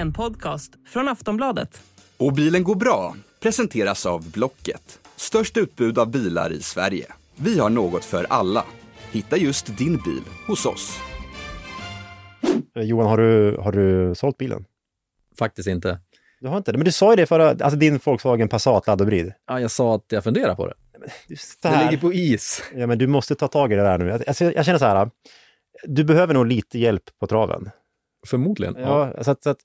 En podcast från Aftonbladet. Och bilen går bra presenteras av Blocket. Störst utbud av bilar i Sverige. Vi har något för alla. Hitta just din bil hos oss. Eh, Johan, har du, har du sålt bilen? Faktiskt inte. Du har inte det, men du sa ju det förra, alltså din Volkswagen Passat laddhybrid. Ja, jag sa att jag funderar på det. Det ligger på is. Ja, men du måste ta tag i det där nu. Alltså, jag känner så här, du behöver nog lite hjälp på traven. Förmodligen. Ja. Ja, så att, så att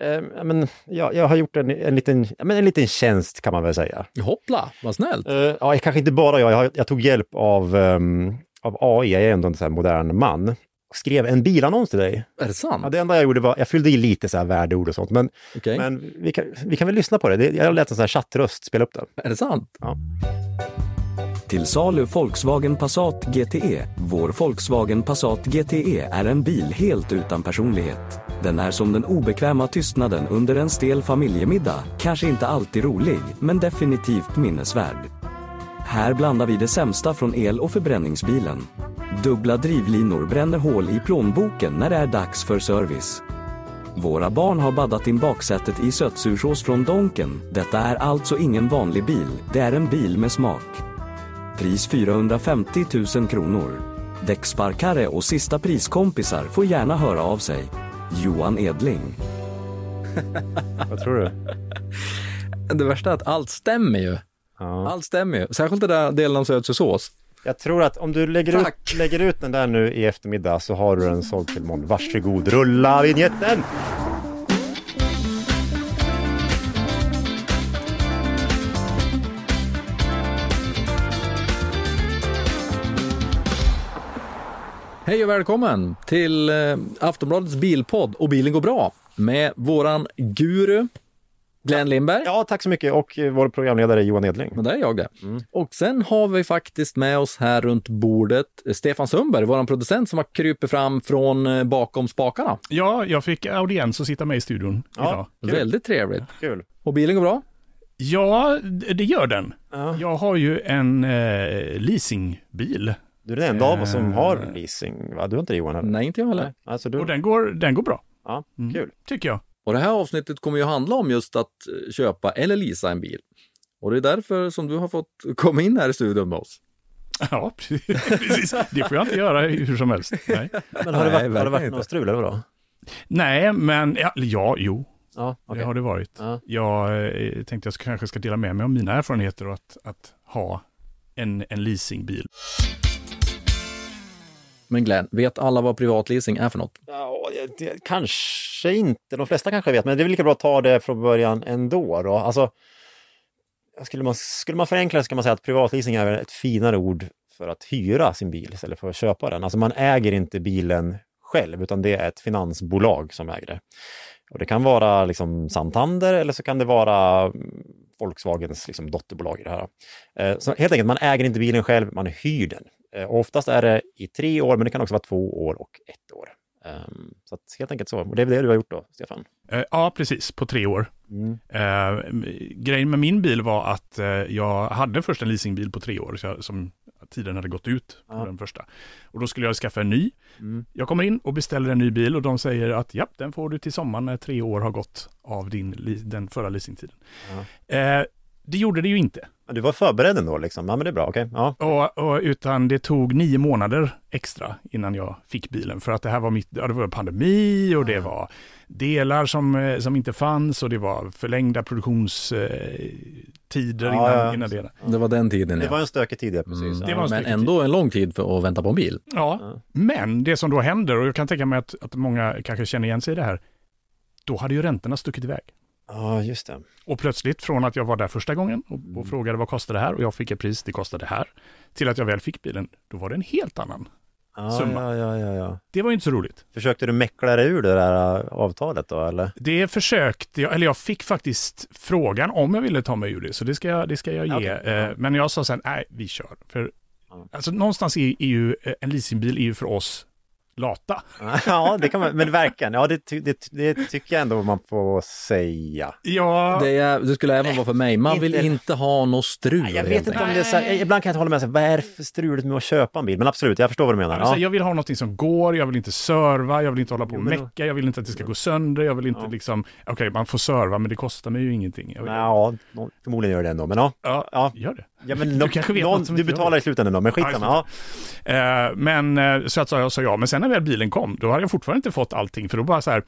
eh, ja, men, ja, jag har gjort en, en, liten, ja, men en liten tjänst kan man väl säga. Hoppla, vad snällt. Eh, ja, kanske inte bara jag, jag, jag tog hjälp av, ehm, av AI, jag är ändå en här modern man. Skrev en bilannons till dig. Är det sant? Ja, det enda jag gjorde var, jag fyllde i lite så här värdeord och sånt, men, Okej. men vi, kan, vi kan väl lyssna på det. jag lät en sån här chattröst spela upp det. Är det sant? Till salu Volkswagen Passat GTE. Vår Volkswagen Passat GTE är en bil helt utan personlighet. Den är som den obekväma tystnaden under en stel familjemiddag. Kanske inte alltid rolig, men definitivt minnesvärd. Här blandar vi det sämsta från el och förbränningsbilen. Dubbla drivlinor bränner hål i plånboken när det är dags för service. Våra barn har baddat in baksätet i sötsursås från Donken. Detta är alltså ingen vanlig bil, det är en bil med smak. Pris 450 000 kronor. Däcksparkare och sista priskompisar får gärna höra av sig. Johan Edling. Vad tror du? Det värsta är att allt stämmer ju. Ja. Allt stämmer ju. Särskilt den där delen om sötsursås. Jag tror att om du lägger ut, lägger ut den där nu i eftermiddag så har du den såld till imorgon. Varsågod, rulla vignetten! Hej och välkommen till eh, Aftonbladets bilpodd och bilen går bra med våran guru Glenn Lindberg. Ja, tack så mycket och eh, vår programledare Johan Edling. Men där är jag det. Och sen har vi faktiskt med oss här runt bordet eh, Stefan Sundberg, våran producent som har krypit fram från bakom spakarna. Ja, jag fick audiens att sitta med i studion Ja. idag. Kul. Väldigt trevligt. Kul. Och bilen går bra? Ja, det gör den. Ja. Jag har ju en eh, leasingbil Du är den enda av oss som Eh. har leasing, va? Du har inte det Johan? Eller? Nej, inte jag heller. Nej. Alltså, du... och den går, den går bra, Ja, Mm. kul. tycker jag. Och det här avsnittet kommer ju handla om just att eh, köpa eller leasa en bil. Och det är därför som du har fått komma in här i studion med oss. Ja, precis. Det får jag inte göra hur som helst. Nej, Men har det Nej, varit, har det varit någon strul eller vadå? Nej men ja, ja jo, Ja, okej. det har det varit. Ja. Jag eh, tänkte jag kanske ska dela med mig av mina erfarenheter och att, att ha en, en leasingbil. Men Glenn, vet alla vad privatleasing är för något? Ja, det, det, kanske inte. De flesta kanske vet, men det är väl lika bra att ta det från början ändå. Då. Alltså, skulle, man, skulle man förenkla det kan man säga att privatleasing är ett finare ord för att hyra sin bil istället för att köpa den. Alltså man äger inte bilen själv, utan det är ett finansbolag som äger det. Och det kan vara liksom Santander eller så kan det vara mm, Volkswagens liksom, dotterbolag i det här. Eh, så helt enkelt, man äger inte bilen själv, man hyr den. Eh, oftast är det i tre år, men det kan också vara två år och ett år. Ehm, Så att helt enkelt så. Och det är väl det du har gjort då, Stefan? Eh, ja, precis, på tre år. Mm. Eh, grejen med min bil var att eh, jag hade först en leasingbil på tre år, så jag, som tiden hade gått ut på Ja. den första. Och då skulle jag skaffa en ny. Mm. Jag kommer in och beställer en ny bil och de säger att ja, den får du till sommaren när tre år har gått av din, den förra leasingtiden. Eh, det gjorde det ju inte. Du var förberedd ändå liksom? Ja, men det är bra, okej. Ja. Och, och, utan det tog nio månader extra innan jag fick bilen. För att det här var mitt, ja, det var pandemi och det var delar som, eh, som inte fanns och det var förlängda produktionstider Ja, innan, ja. innan det. Det var den tiden, Det ja. var en stökig tid, ja, precis. Mm. Ja. Det var en Men stökig ändå en lång tid för att vänta på en bil. Ja, Ja. men det som då händer, och jag kan tänka mig att, att många kanske känner igen sig i det här, då hade ju räntorna stuckit iväg. Ja, just det. Och plötsligt från att jag var där första gången och, Mm. och frågade vad kostar det här och jag fick ett pris, det kostade det här, till att jag väl fick bilen, då var det en helt annan. Ja, Summa. ja, ja, ja, ja. Det var ju inte så roligt. Försökte du mäckla dig ur det där äh, avtalet då, eller? Det försökte jag, eller jag fick faktiskt frågan om jag ville ta mig ur det, så det ska jag, det ska jag ge. Okej, ja. Eh, Men jag sa sen, nej, vi kör. För alltså, någonstans är, är ju eh, en leasingbil är ju för oss lata. Ja, det kan man, men verkligen, ja det, ty- det, det tycker jag ändå man får säga. Ja, Det, är, det skulle även vara för mig. Man vill inte- inte ha något strul. Jag vet inte om det är så här, ibland kan jag inte hålla med sig, vad är det för struligt med att köpa en bil? Men absolut, jag förstår vad du menar. Ja. jag vill ha någonting som går, jag vill inte serva, jag vill inte hålla på och mecka, jag vill inte att det ska gå sönder, jag vill inte Ja. liksom, okej man får serva men det kostar mig ju ingenting. Jag vill, Ja, förmodligen gör det ändå, men ja. ja, Ja. gör det. Ja men Du kanske vet någon, något som du jag betalar i slutändan då, men skitsamma. Ja, Ja, Eh, men eh, så att jag sa ja, men sen när väl bilen kom, då hade jag fortfarande inte fått allting, för då bara så här,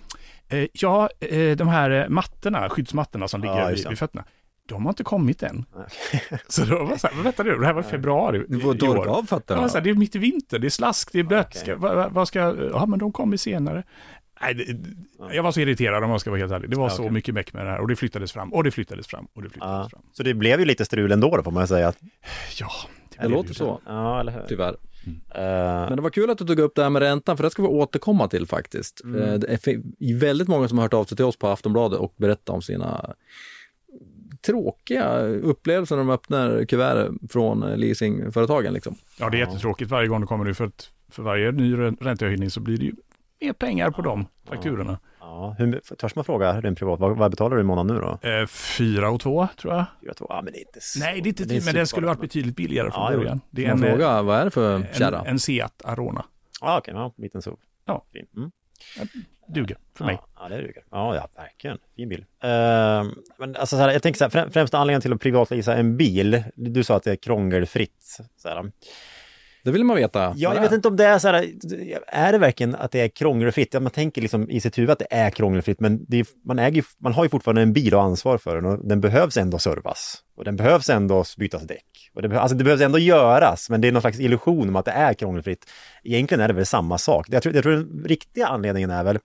eh, ja, de här mattorna, skyddsmattorna som Ja, ligger just vid, vid fötterna, de har inte kommit än. Så då var det så här, men vänta nu, det här var i februari Du får år. av Ja, fötterna. men så här, det är mitt i vinter, det är slask, det är blött. Ska, vad, vad- vad ska, ja men de kommer senare. Nej, det, jag var så irriterad om jag ska vara helt ärlig. Det var Ja, så okej. mycket meck med det här och det flyttades fram och det flyttades fram och det flyttades Ja. fram. Så det blev ju lite strul ändå då, får man säga. Ja, Det låter så, Ja, eller hur? tyvärr. Eh, Men det var kul att du tog upp det här med räntan, för det ska vi återkomma till faktiskt. Mm. Eh, Det är väldigt många som har hört av sig till oss på Aftonbladet och berättat om sina tråkiga upplevelser när de öppnar kuvert från leasingföretagen. Liksom. ja det är jättetråkigt varje gång det kommer nu för att för varje ny rä- räntehöjning så blir det ju mer pengar på de fakturorna. ja, hur, törs man fråga din privat, vad, vad betalar du i månaden nu då? Eh, fyra och två tror jag. Jag tror, ja men det är inte så. Nej, det är inte det är men det skulle varit betydligt billigare från Ja, början. Det är en, fråga, vad är det för en, kärra? en Seat Arona. Ja, okej, ja, liten SUV. Ja. Fin. Mm. Duger för mig. Ja, ja, det duger. Ja, ja, verkligen. Fin bil. Ehm, men alltså, så här, jag tänker så här, frä- främsta anledningen till att privatleasa en bil, du sa att det är krångelfritt. Så här. Det vill man veta. Ja, jag vet inte om det är så här, är det verkligen att det är krångelfritt? Ja, man tänker liksom i sitt huvud att det är krångelfritt, men det är, man, äger, man har ju fortfarande en bil och ansvar för den och den behövs ändå servas. Och den behövs ändå bytas däck. Och det, alltså det behövs ändå göras, men det är någon slags illusion om att det är krångelfritt. Egentligen är det väl samma sak. Jag tror, jag tror den riktiga anledningen är väl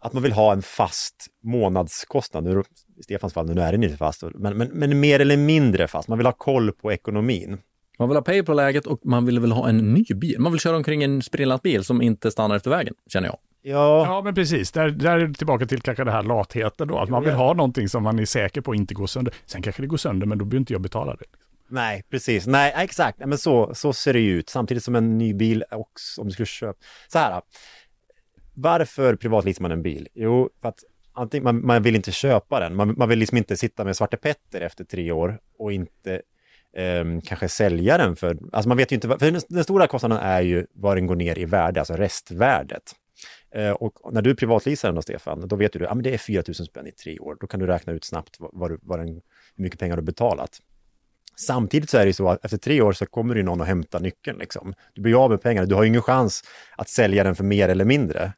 att man vill ha en fast månadskostnad. Nu, I Stefans fall, nu är den inte fast, men, men, men mer eller mindre fast. Man vill ha koll på ekonomin. Man vill ha pay på läget och man vill väl ha en ny bil. Man vill köra omkring en sprillans bil som inte stannar efter vägen, känner jag. Ja, Ja, men precis. Där, där är det tillbaka till kanske det här latheten då. Att man vill ha någonting som man är säker på inte går sönder. Sen kanske det går sönder, men då behöver inte jag betala det. Nej, precis. Nej, exakt. Men så, så ser det ju ut. Samtidigt som en ny bil också, om du skulle köpa... Så här. Varför privatleasar man en bil? Jo, för att antingen, man, man vill inte köpa den. Man, man vill liksom inte sitta med Svarte Petter efter tre år och inte eh, kanske sälja den för... Alltså man vet ju inte... För den, den stora kostnaden är ju vad den går ner i värde, alltså restvärdet. Eh, och när du privatleasar den då, Stefan, då vet du att ah, men det är 4 000 spänn i tre år. Då kan du räkna ut snabbt vad, vad, den, hur mycket pengar du har betalat. Samtidigt så är det ju så att efter tre år så kommer det ju någon och hämta nyckeln. Liksom. Du blir ju av med pengarna, du har ju ingen chans att sälja den för mer eller mindre.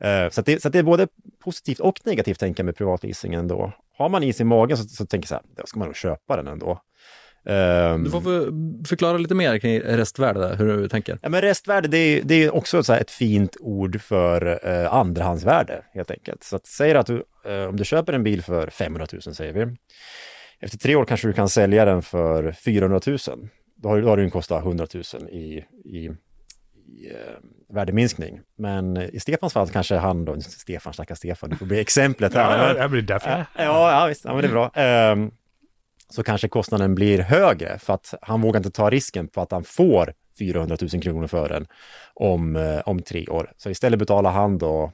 Eh, så, att det, så att det är både positivt och negativt tänka med privatleasingen då. Har man is i magen så, så tänker jag så här, då ska man nog köpa den ändå. Ehm, Du får för, förklara lite mer kring restvärde, där, hur du tänker. Ja, men restvärde, det är, det är också så här ett fint ord för eh, andrahandsvärde helt enkelt. Så att säger att du, eh, om du köper en bil för 500 000 säger vi. Efter tre år kanske du kan sälja den för 400 000. Då har, då har den kostat 100 000 i, i, i eh, värdeminskning. Men i Stefans fall kanske han då, Stefan, stackars Stefan, det får bli exemplet här. Ja, det blir därför. Ja, ja, visst. Ja, men det är bra. Ehm, så kanske kostnaden blir högre för att han vågar inte ta risken på att han får 400 000 kronor för den om, eh, om tre år. Så istället betalar han då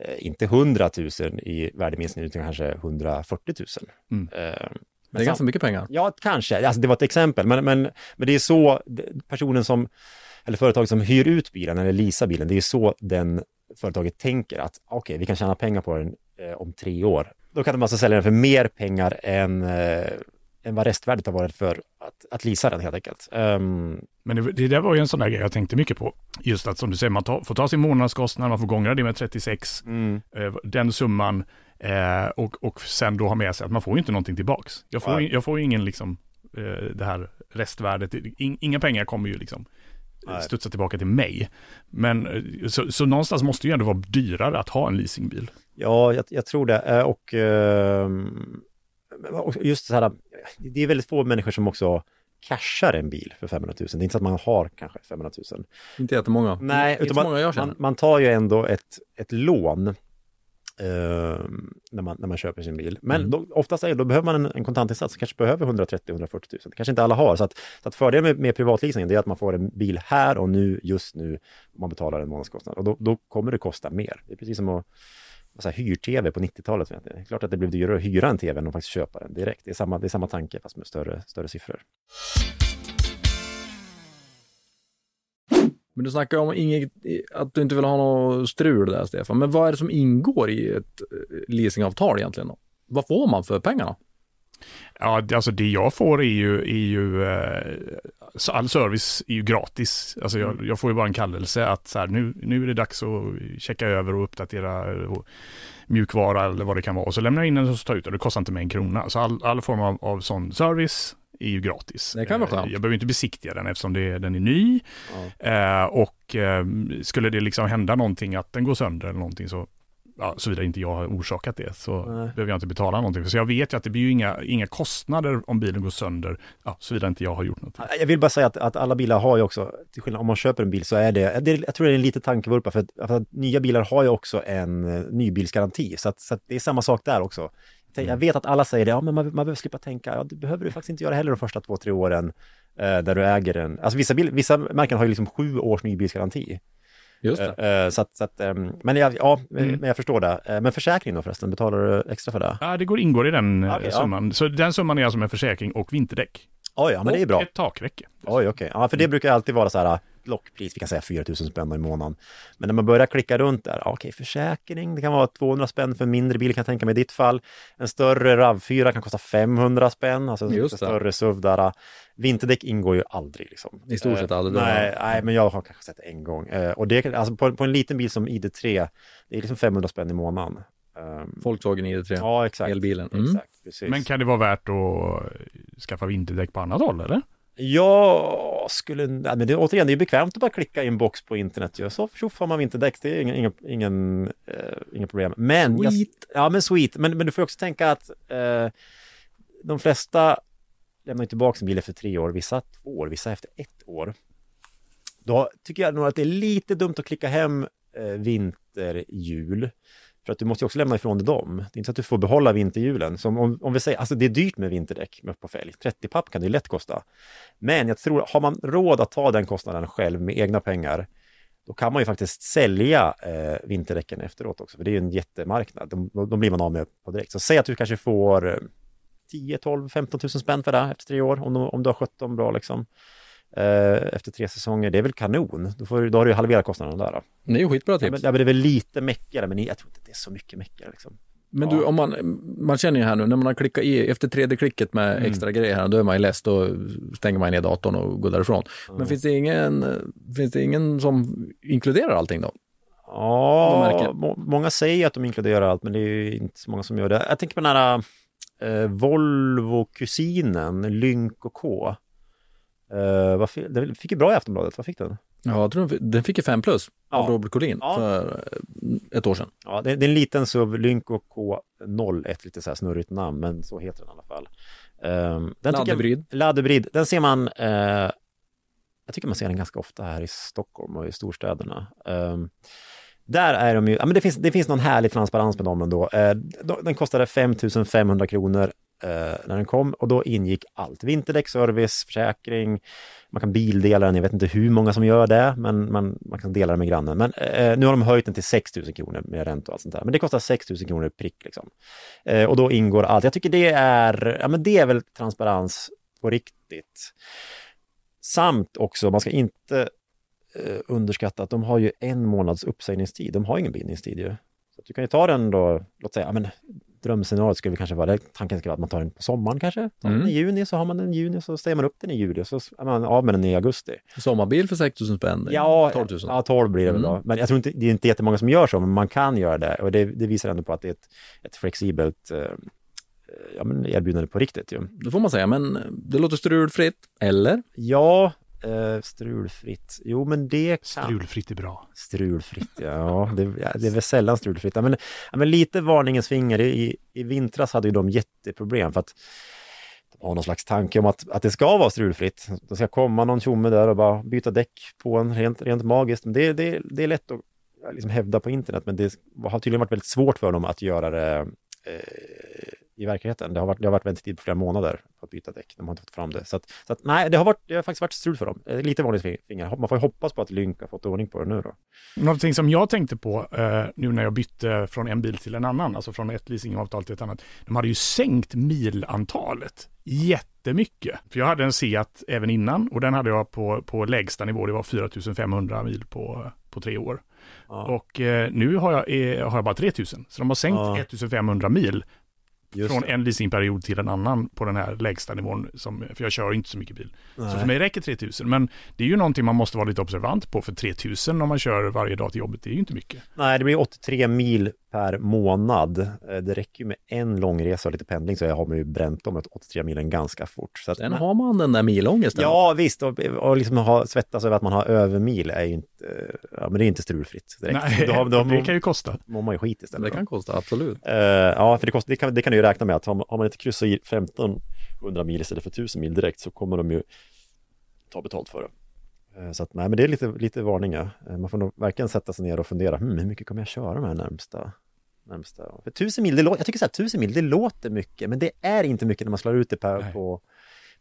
eh, inte 100 000 i värdeminskning utan kanske 140 000. Mm. Ehm, Det är ganska mycket pengar. Ja, kanske. Alltså, det var ett exempel, men, men, men det är så personen som, eller företaget som hyr ut bilen eller leasar bilen, det är så den företaget tänker att okej, vi kan tjäna pengar på den eh, om tre år. Då kan de alltså sälja den för mer pengar än, eh, än vad restvärdet har varit för att, att leasa den helt enkelt. Ehm, Men det, det där var ju en sån där grej jag tänkte mycket på. Just att som du säger, man tar, får ta sin månadskostnad, man får gångra det med 36, eh, den summan, eh, och, och sen då ha med sig att man får ju inte någonting tillbaks. Jag får, jag ju ingen liksom, eh, det här restvärdet, in, inga pengar kommer ju liksom Nej. studsa tillbaka till mig. Men eh, så, så någonstans måste det ju ändå vara dyrare att ha en leasingbil. Ja, jag, jag tror det. Eh, Och, ehm, och just så här, det är väldigt få människor som också cashar en bil för 500 000. Det är inte så att man har kanske 500 000. Inte jättemånga. Nej, utan man, många man, man tar ju ändå ett, ett lån eh, när, man, när man köper sin bil. Men Mm. då, oftast är, då behöver man en, en kontantinsats, kanske behöver 130-140 000. Det kanske inte alla har. Så att, så att fördelen med, med privatleasing det är att man får en bil här och nu, just nu, man betalar en månadskostnad. Och då, då kommer det kosta mer. Det är precis som att säger, hyr-tv på 90-talet. vet ni. Det är klart att det blir dyrare att hyra en tv än att faktiskt köpa den direkt. Det är samma, det är samma tanke fast med större, större siffror. Men du snackar om inget, att du inte vill ha något strul där, Stefan. Men vad är det som ingår i ett eh, leasingavtal egentligen? Då? Vad får man för pengarna? Ja, alltså det jag får är ju, är ju eh, all service är ju gratis. Alltså jag, jag får ju bara en kallelse att så här, nu, nu är det dags att checka över och uppdatera och mjukvara eller vad det kan vara. Och så lämnar jag in den och så tar jag ut den. Det kostar inte mig en krona. Så all, all form av, av sån service är ju gratis. Det kan vara Eh, skönt. Jag behöver inte besiktiga den eftersom det, den är ny. Eh, och eh, skulle det liksom hända någonting, att den går sönder eller någonting så ja, såvida inte jag har orsakat det så Nej. behöver jag inte betala någonting. Så jag vet ju att det blir ju inga, inga kostnader om bilen går sönder, ja, såvida inte jag har gjort någonting. Jag vill bara säga att, att alla bilar har ju också, till skillnad om man köper en bil så är det, det jag tror det är en liten tankevurpa för att, för att nya bilar har ju också en eh, nybilsgaranti. Så, att, så att det är samma sak där också. Jag vet att alla säger det, ja men man, man behöver slippa tänka, ja det behöver du faktiskt inte göra heller de första två, tre åren eh, där du äger den. Alltså vissa, bil, vissa märken har ju liksom sju års nybilsgaranti. Just det. Eh, eh, så att, så att, ehm, men jag, ja, Mm. men jag förstår det. Eh, men försäkring då förresten, betalar du extra för det? Ja, det går, ingår i den eh, Okej, ja. summan. Så den summan är alltså med försäkring och vinterdäck. Oj, ja men det är bra. Och ett takräcke. Oj, okej. Ja, för det brukar alltid vara så här lockpris, vi kan säga 4 000 spänn i månaden. Men när man börjar klicka runt där, okej, försäkring, det kan vara 200 spänn för en mindre bil kan jag tänka mig i ditt fall. En större RAV4 kan kosta 500 spänn, alltså en större SUV där. Vinterdäck ingår ju aldrig liksom. I stort sett Eh, aldrig. Nej, nej, men jag har kanske sett en gång. Eh, och det, alltså på, på en liten bil som ID3, det är liksom 500 spänn i månaden. Ehm, Volkswagen ID3. ja, exakt. Elbilen. Mm. Exakt. Men kan det vara värt att skaffa vinterdäck på annat håll eller? Jag skulle, nej, men det, återigen, det är bekvämt att bara klicka i en box på internet. ju. Så tjoff har man vinterdäck, det är ingen, ingen, ingen, eh, inga problem. Men, jag, ja men sweet, men, men du får också tänka att eh, de flesta lämnar ju tillbaka sin bil efter tre år, vissa två år, vissa efter ett år. Då tycker jag nog att det är lite dumt att klicka hem eh, vinterhjul. För att du måste ju också lämna ifrån dig dem. Det är inte så att du får behålla vinterhjulen. Som om, om vi säger, alltså det är dyrt med vinterdäck på fälg. 30 papp kan det ju lätt kosta. Men jag tror, har man råd att ta den kostnaden själv med egna pengar, då kan man ju faktiskt sälja eh, vinterdäcken efteråt också, för det är ju en jättemarknad. De, de blir man av med på direkt. Så säg att du kanske får 10, 12, 15 000 spänn för det efter tre år, om, de, om du har skött dem bra liksom. Eh, efter tre säsonger, det är väl kanon. Då, får, då har du ju halverat kostnaden där. Då. Det är ju skitbra Ja, tips. men, ja, men det är väl lite mäckigare, men jag tror inte det är så mycket mäckigare. Liksom. Men Ja. du, om man, man känner ju här nu, när man har klickat i, efter tredje klicket med Mm. extra grejer här, då är man ju less, då stänger man ner datorn och går därifrån. Men finns det ingen, finns det ingen som inkluderar allting då? Ja, må, många säger att de inkluderar allt, men det är ju inte så många som gör det. Jag tänker på den här eh, Volvo-kusinen, Lynk och K. Eh, vad fick, den fick ju bra i Aftonbladet, vad fick den? Ja, jag tror den fick ju 5 plus av Ja. Robert Collin Ja. för eh, ett år sedan. Ja, det, det är en liten SUV, Lynk och K01, lite så här snurrigt namn, men så heter den i alla fall. Um, den. Jag. Den ser man, eh, jag tycker man ser den ganska ofta här i Stockholm och i storstäderna. Ehm, där är de ju, ja men det finns, det finns någon härlig transparens med dem ändå. De- den kostade 5 500 kronor eh, när den kom och då ingick allt. Vinterdäck, service, försäkring, man kan bildela den, jag vet inte hur många som gör det, men man, man kan dela den med grannen. Men eh, nu har de höjt den till 6 000 kronor med ränta och allt sånt där. Men det kostar 6 000 kronor prick liksom. Eh, och då ingår allt. Jag tycker det är, ja men det är väl transparens på riktigt. Samt också, man ska inte eh, underskatta att de har ju en månads uppsägningstid. De har ingen bindningstid ju. Så att du kan ju ta den då, låt säga, ja, men drömscenariot skulle kanske vara, tanken ska vara att man tar den på sommaren kanske. Mm. den i juni så har man den i juni, så säger man upp den i juli och så är man av med den i augusti. Sommarbil för 6 000 spänn. Ja, 12 000. Ja, 12 blir det väl Mm. då. Men jag tror inte, det är inte jättemånga som gör så, men man kan göra det. Och det, det visar ändå på att det är ett, ett flexibelt eh, ja, men erbjudande på riktigt ju. Det får man säga, men det låter strulfritt. Eller? Ja, eh, strulfritt. Jo, men det kan... Strulfritt är bra. Strulfritt, ja. Det, det är väl sällan strulfritt. Men, men lite varningens finger. I, I vintras hade ju de jätteproblem för att de har någon slags tanke om att, att det ska vara strulfritt. Det ska komma någon tjomme där och bara byta däck på en rent, rent magiskt. Men det, det, det är lätt att liksom hävda på internet, men det har tydligen varit väldigt svårt för dem att göra det eh, i verkligheten. Det har varit, det har varit väntetid på flera månader på att byta däck. De har inte fått fram det. Så, att, så att, nej, det har, varit, det har faktiskt varit strul för dem. Eh, Lite varningsfinger. Man får ju hoppas på att Lynk har fått ordning på det nu då. Någonting som jag tänkte på eh, nu när jag bytte från en bil till en annan, alltså från ett leasingavtal till ett annat. De hade ju sänkt milantalet jättemycket. För jag hade en Seat även innan och den hade jag på, på lägsta nivå, det var 4500 mil på, på tre år. Ja. Och eh, nu har jag, eh, har jag bara 3000, så de har sänkt Ja. 1500 mil Just från det. en leasingperiod till en annan på den här lägsta nivån, som, för jag kör inte så mycket bil. Så Nej. för mig räcker 3000, men det är ju någonting man måste vara lite observant på, för 3000 om man kör varje dag till jobbet, det är ju inte mycket. Nej, det blir 83 mil per månad. Eh, Det räcker ju med en långresa och lite pendling så jag har man ju bränt de 83 milen ganska fort. Så att, Sen har man den där milångesten. Ja, visst. Och, och liksom ha, svettas över att man har övermil är ju inte, ja, men det är inte strulfritt direkt. Nej, då, då det kan ju kosta. mår man ju skit istället. Det då. kan kosta, absolut. Eh, ja, för det, kost, det, kan, det kan du ju räkna med att har man, har man inte kryssat i 1500 mil istället för 1000 mil direkt så kommer de ju ta betalt för det. Eh, Så att nej, men det är lite, lite varning. Ja. Eh, Man får nog verkligen sätta sig ner och fundera, hmm, hur mycket kommer jag köra de här närmsta? närmsta? För 1000 mil, det låter, jag tycker så här, 1000 mil, det låter mycket, men det är inte mycket när man slår ut det per, på,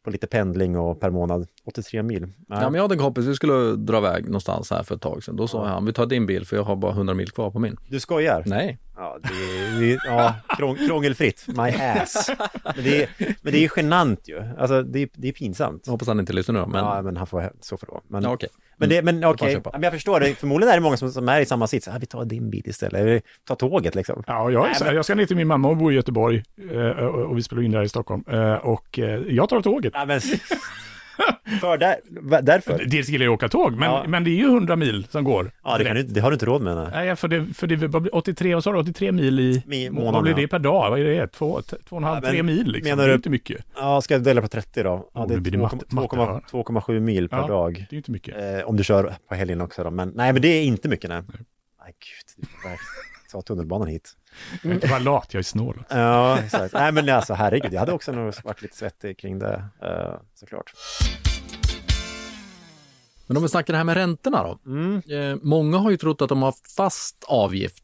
på lite pendling och per månad. 83 mil. Nej. Ja, men jag hade en kompis, vi skulle dra iväg någonstans här för ett tag sedan. Då sa han, vi tar din bil för jag har bara 100 mil kvar på min. Du skojar? Nej, Ja, det det ja krång, krångelfritt, my ass. Men det är, men det är genant ju. Alltså det är, det är pinsamt. jag hoppas han inte lyssnar nu. Men Ja, men han får så för då. Men, ja, okej. Men, det, men får okej, men jag förstår det. Förmodligen är det många som, som är i samma sits. Ah, vi tar din bil istället. Eller ta tåget liksom. Ja, jag, är så, men- jag ska ner till min mamma och bo i Göteborg eh, och och vi spelar in där i Stockholm. Eh, Och eh, jag tar tåget. Ja, men, för där, därför. Dels gillar jag att åka tåg, men, Ja. men det är ju 100 mil som går. Ja, det, kan du, det har du inte råd med. Nej. Nej, för det, för det blir 83, vad sa du, 83 mil i Mi- Vad månaden, blir ja. det per dag? Vad är det? Två, två och en halv, Ja, tre mil liksom. menar det är du- inte mycket. Ja, ska jag dela på 30 då? Ja, Oh, det är matte- 2,- matte här. 2,7 mil per dag. Det är inte mycket. Eh, om du kör på helgen också då. Men nej, men det är inte mycket nej. Nej, gud. Du får verkligen ta tunnelbanan hit. Jag är inte bara lat, jag är snål. Ja, exakt. Nej, men alltså herregud, jag hade också nog varit lite svettig kring det, eh, såklart. Men om vi snackar det här med räntorna då. Mm. Eh, många har ju trott att de har haft fast avgift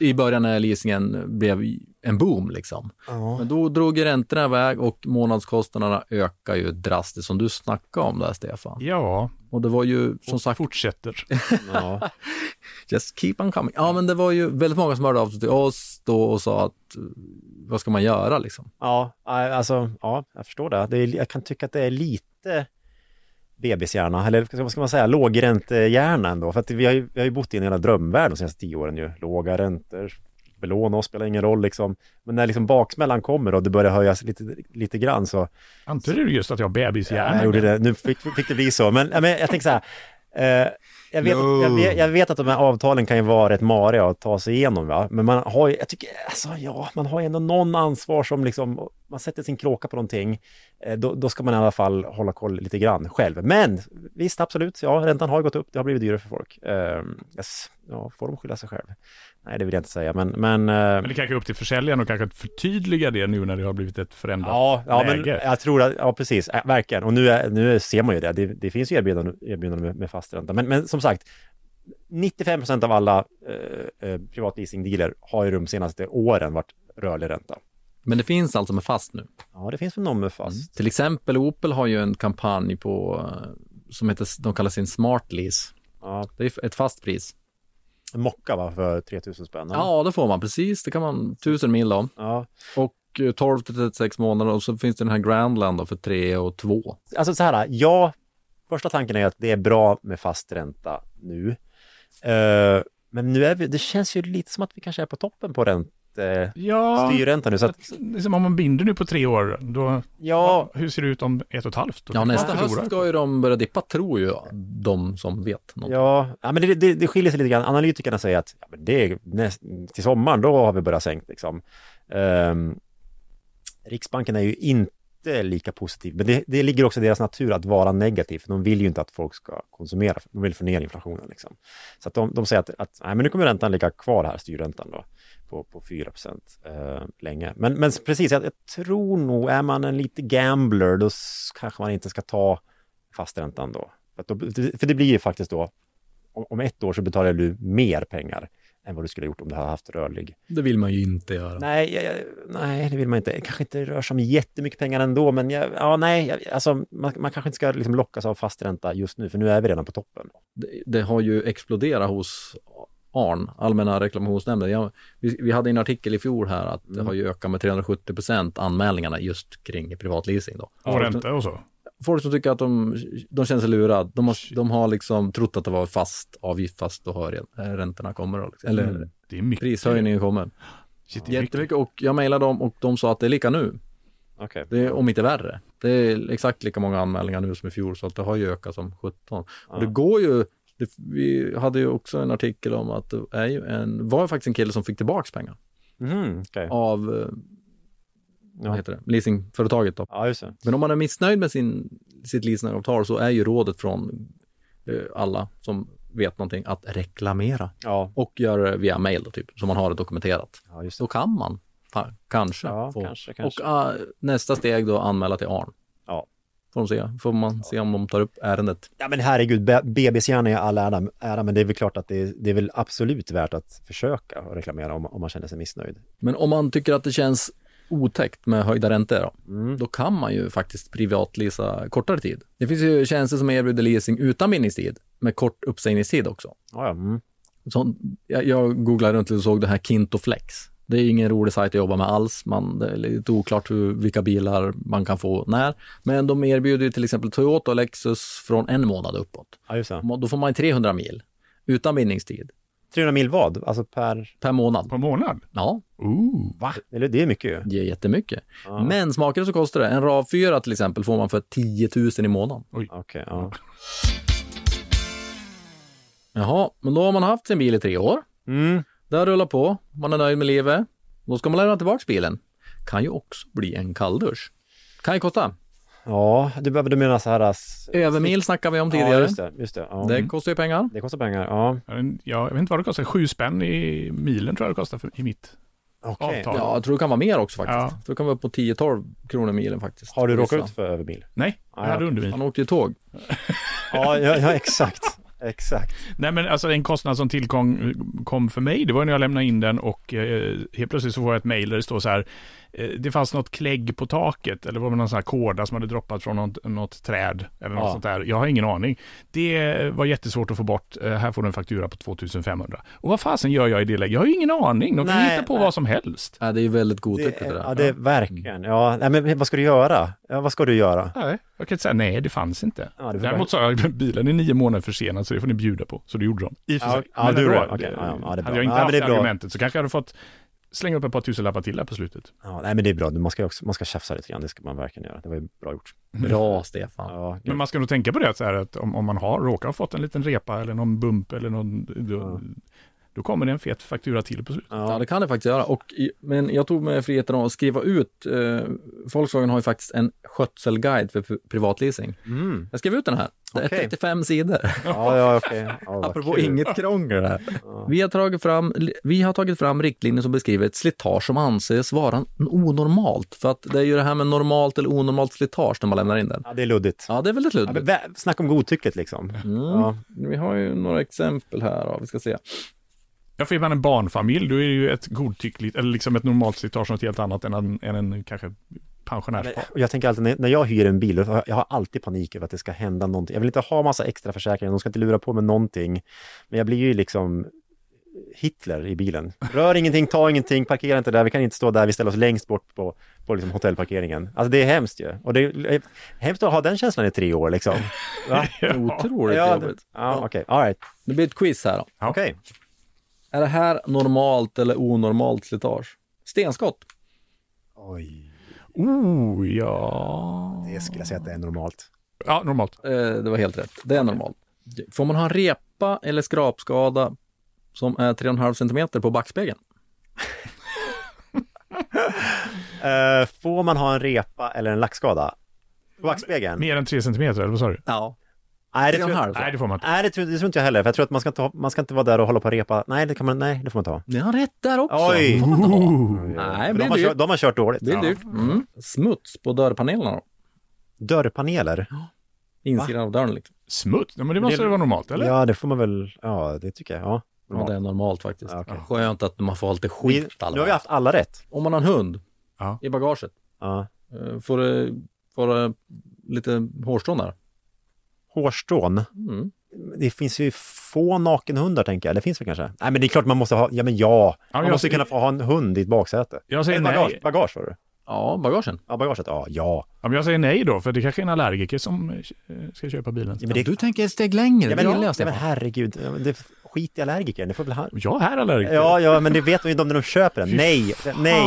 i början när leasingen blev en boom liksom. Ja. Men då drog ju räntorna iväg och månadskostnaderna ökar ju drastiskt som du snackade om där Stefan. Ja, Och det var ju som och sagt, fortsätter. ja. just keep on coming. Ja men det var ju väldigt många som hörde av sig till oss då och sa att eh, vad ska man göra liksom? Ja, alltså, ja, jag förstår det. det är, jag kan tycka att det är lite bebishjärna, eller vad ska man säga, lågräntehjärna ändå. För att vi har ju, vi har ju bott i en jävla drömvärld de senaste tio åren ju. Låga räntor, belåna oss spelar ingen roll liksom. Men när liksom baksmällan kommer och det börjar höjas lite, lite grann så Antyder du just att jag har bebishjärna? jag gjorde det. Nu fick, fick det bli så. Men, ja, men jag tänker så här. Eh, jag, vet, No. jag, vet, jag vet att de här avtalen kan ju vara rätt mariga att ta sig igenom. Va? Men man har ju, jag tycker, alltså ja, man har ju ändå någon ansvar som liksom, man sätter sin kråka på någonting. Eh, då, då ska man i alla fall hålla koll lite grann själv. Men visst, absolut, ja, räntan har gått upp, det har blivit dyrare för folk. Eh, yes, ja, får de skylla sig själv? Nej, det vill jag inte säga, men... men, eh, Men det kanske är upp till försäljaren och kanske förtydliga det nu när det har blivit ett förändrat Ja, ja men läge. jag tror att, ja precis, äh, verkligen. Och nu, är, nu ser man ju det, det, det finns ju erbjudanden, erbjudanden med, med fast ränta. Men, men som sagt, 95 procent av alla eh, privatleasingdealer har ju de senaste åren varit rörlig ränta. Men det finns alltså med fast nu. Ja, det finns väl någon med fast. Till exempel Opel har ju en kampanj på eh, som heter, de kallar sin Smart Lease. Ja, Det är ett fast pris. en mocka va, för 3000 spänn? Ja, det får man precis. Det kan man, tusen mil då. ja. Och eh, 12 till 36 månader och så finns det den här Grandland då för 3 och 2. Alltså så här, ja, första tanken är att det är bra med fast ränta nu. Eh, men nu är vi, det känns ju lite som att vi kanske är på toppen på ränte, Ja, styrränta nu. Så att, liksom om man binder nu på tre år, då, ja, hur ser det ut om ett och ett halvt? Då Ja, nästa höst ska ju de börja dippa, tror ju de som vet något. Ja, ja men det, det, det skiljer sig lite grann. Analytikerna säger att ja, men det är näst, till sommaren, då har vi börjat sänkt liksom. Ehm, Riksbanken är ju inte lika positiv, men det, det ligger också i deras natur att vara negativ, för de vill ju inte att folk ska konsumera, de vill få ner inflationen liksom. Så att de, de säger att, att nej, men nu kommer räntan ligga kvar här, styrräntan då, på, på 4 procent eh, länge. Men, men precis, jag, jag tror nog, är man en lite gambler, då kanske man inte ska ta fasträntan då. För, då, för det blir ju faktiskt då om, ett år så betalar du mer pengar än vad du skulle ha gjort om du hade haft rörlig. Det vill man ju inte göra. Nej, jag, nej, det vill man inte. Kanske inte rör sig om jättemycket pengar ändå, men jag, ja, nej, alltså, man, man kanske inte ska liksom lockas av fast ränta just nu, för nu är vi redan på toppen. Det, det har ju exploderat hos ARN, Allmänna reklamationsnämnden. Jag, vi, vi hade en artikel i fjol här att det har ju ökat med 370 procent anmälningarna just kring privatleasing. Då. Och ränta och så. Folk som tycker att de, de känner sig lurade, de har, de har liksom trott att det var fast avgift fast då har rän- räntorna kommer. Liksom. Eller Det är mycket. prishöjningen kommer. Shit, det är mycket. Jättemycket och jag mejlade dem och de sa att det är lika nu. Okej. Det är om inte värre. Det är exakt lika många anmälningar nu som i fjol så att det har ju ökat som 17. Och det går ju, det, vi hade ju också en artikel om att det är ju en, var faktiskt en kille som fick tillbaks pengar Mhm, okej. av, eh, Ja. vad heter det, leasingföretaget då. Ja. Men om man är missnöjd med sin, sitt leasingavtal så är ju rådet från eh, alla som vet någonting att reklamera Ja, och göra det via mail då typ, så man har det dokumenterat. ja det. Då kan man kanske få. kanske, kanske. Och ah, nästa steg då anmäla till ARN. Får, de se. Får man se om de tar upp ärendet. Ja men herregud, be- BB-hjärna är all ära, ära, men det är väl klart att det är, det är väl absolut värt att försöka reklamera om, om man känner sig missnöjd. Men om man tycker att det känns otäckt med höjda räntor då, Mm. då kan man ju faktiskt privatlisa kortare tid. Det finns ju tjänster som erbjuder leasing utan bindningstid med kort uppsägningstid också. Ja, ja. Mm. Så, jag, jag googlade runt och såg det här Kinto Flex. Det är ingen rolig sajt att jobba med alls. Man, det är lite oklart hur, vilka bilar man kan få när. Men de erbjuder ju till exempel Toyota och Lexus från en månad uppåt. ja just det. Då får man 300 mil utan bindningstid 300 mil vad? Alltså per... per månad. På månad? Ja, Ooh. Va? Eller det är mycket ju. det är jättemycket. Ja. Men smakar det så kostar det. En RAV4 till exempel får man för 10 000 i månaden. Okej, ja. Jaha, men då har man haft sin bil i tre år. Mm. Det har rullat på, man är nöjd med livet. Då ska man lämna tillbaka bilen. Kan ju också bli en kalldusch. Kan ju kosta. Ja, du, behöver- du menar så här... ass- Övermil snackade vi om Ja, tidigare. just det. Just det. Ja. Det kostar ju pengar. det kostar pengar, ja. Ja, jag vet inte vad det kostar. Sju spänn i milen tror jag det kostar för, i mitt. Okej. Avtal. Ja, jag tror det kan vara mer också faktiskt. Ja. Jag tror det kan vara på 10-12 kronor milen faktiskt. Har du råkat ut för överbil? Nej, jag Ja, hade ja. underbil. Han åkte ju tåg. Ja, ja, ja exakt. Exakt. Nej men alltså en kostnad som tillkom kom för mig, det var när jag lämnade in den och eh, helt plötsligt så får jag ett mejl där det står så här, det fanns något klägg på taket eller var det någon sån här kåda som hade droppat från något, något träd eller något Ja. sånt där. Jag har ingen aning. Det var jättesvårt att få bort, eh, här får du en faktura på 2500. Och vad fasen gör jag i det läget? Jag har ju ingen aning, de kan Nej, hitta på nej. vad som helst. Ja, det är ju väldigt Det, godtyckligt det, där. ja, det är verkligen. Ja, nej, men vad ska du göra? Ja, vad ska du göra? Nej, jag kan inte säga nej, det fanns inte. Ja, det Däremot sa jag bilen är nio månader försenad så det får ni bjuda på. Så det gjorde de. I och för sig. ja, Men du ändå, gjorde det. Okej, ja, det är bra. hade jag inte Ja, haft det det argumentet så kanske jag hade fått slänga upp ett par tusenlappar till där på slutet. Ja, nej, men det är bra. Man ska, också, man ska tjafsa lite grann. Det ska man verkligen göra. Det var ju bra gjort. Bra Stefan. Ja, Men man ska nog tänka på det, att, så här, att om, om man har råkar ha fått en liten repa eller någon bump eller någon, då, Ja. Då kommer det en fet faktura till på slutet. Ja, ja. det kan det faktiskt göra. Och, men jag tog mig friheten att skriva ut, eh, Volkswagen har ju faktiskt en skötselguide för pri- privatleasing. Mm. Jag skrev ut den här. Det är Okej. 35 sidor. ja, ja okej. Ja, Apropå kul. inget krångel här. Ja. Vi har, tagit fram, vi har tagit fram riktlinjer som beskriver ett slitage som anses vara onormalt. För att det är ju det här med normalt eller onormalt slitage när man lämnar in den. Ja, det är luddigt. Ja, det är väldigt Ja, men, luddigt. vä- snacka om godtycket liksom. Mm. Ja. Vi har ju några exempel här. Då. Vi ska se. Ja, för är man en barnfamilj, då är det ju ett godtyckligt, eller liksom ett normalt slitage något helt annat än en, än en kanske pensionärspar. Och jag tänker alltid, när- jag hyr en bil, jag har alltid panik över att det ska hända någonting. Jag vill inte ha massa extra försäkringar, de ska inte lura på med någonting. Men jag blir ju liksom Hitler i bilen. Rör ingenting, ta ingenting, parkera inte där, vi kan inte stå där, vi ställer oss längst bort på, på liksom hotellparkeringen. Alltså det är hemskt ju. Och det är hemskt att ha den känslan i tre år liksom. Va? Otroligt Ja, jobbigt. ja okej, all right. Det blir ett quiz här. Då. Ja. Okej. Är det här normalt eller onormalt slitage? Stenskott. Oj, Oh, ja. det skulle jag säga att det är normalt. Ja, normalt. Eh, det var helt rätt. Det är normalt. Får man ha en repa eller skrapskada som är 3,5 centimeter på backspegeln? Eh, får man ha en repa eller en lackskada? På backspegeln? Mer än tre centimeter, eller vad sa du? Ja. Nej, det tror jag, 3,5. Nej, det får man inte. nej det, tror, det tror inte jag heller. För jag tror att man ska inte, man ska inte vara där och hålla på och repa. Nej, det kan man, nej, det får man ha. Ni har rätt där också. Oj! Det får man inte ha. Nej, det de, har kört, de har kört dåligt. Det är Ja. dyrt. Mm. Smuts på dörrpanelerna då? Dörrpaneler? Insidan av dörren liksom. Smuts? Ja, men det måste Det- det vara normalt, eller? Ja, det får man väl, ja det tycker jag. Ja, Ja, det är normalt faktiskt. Ja, okej. Skönt att man får ha lite vi, skit nu har vi alla. haft alla rätt. Om man har en hund Ja. i bagaget, Ja. eh, får får lite hårstrån där? Hårstrån. Mm. Det finns ju få nakenhundar tänker jag. Det finns väl kanske? Nej men det är klart man måste ha, ja men ja. Ja, man måste ser- kunna få ha en hund i ett baksäte. Jag säger Eller bagage, nej. bagage var det? Ja, bagagen. Ja, bagaget, ja, ja. Ja, men jag säger nej då, för det kanske är en allergiker som eh, ska köpa bilen. ja men det, Du tänker ett steg längre, ja, det men, gillar jag ja, men Stefan. herregud, ja, men det, skit i allergiker, det får väl han... Jag är allergiker. Ja, ja, men det vet de ju inte om när de köper den. Nej, nej.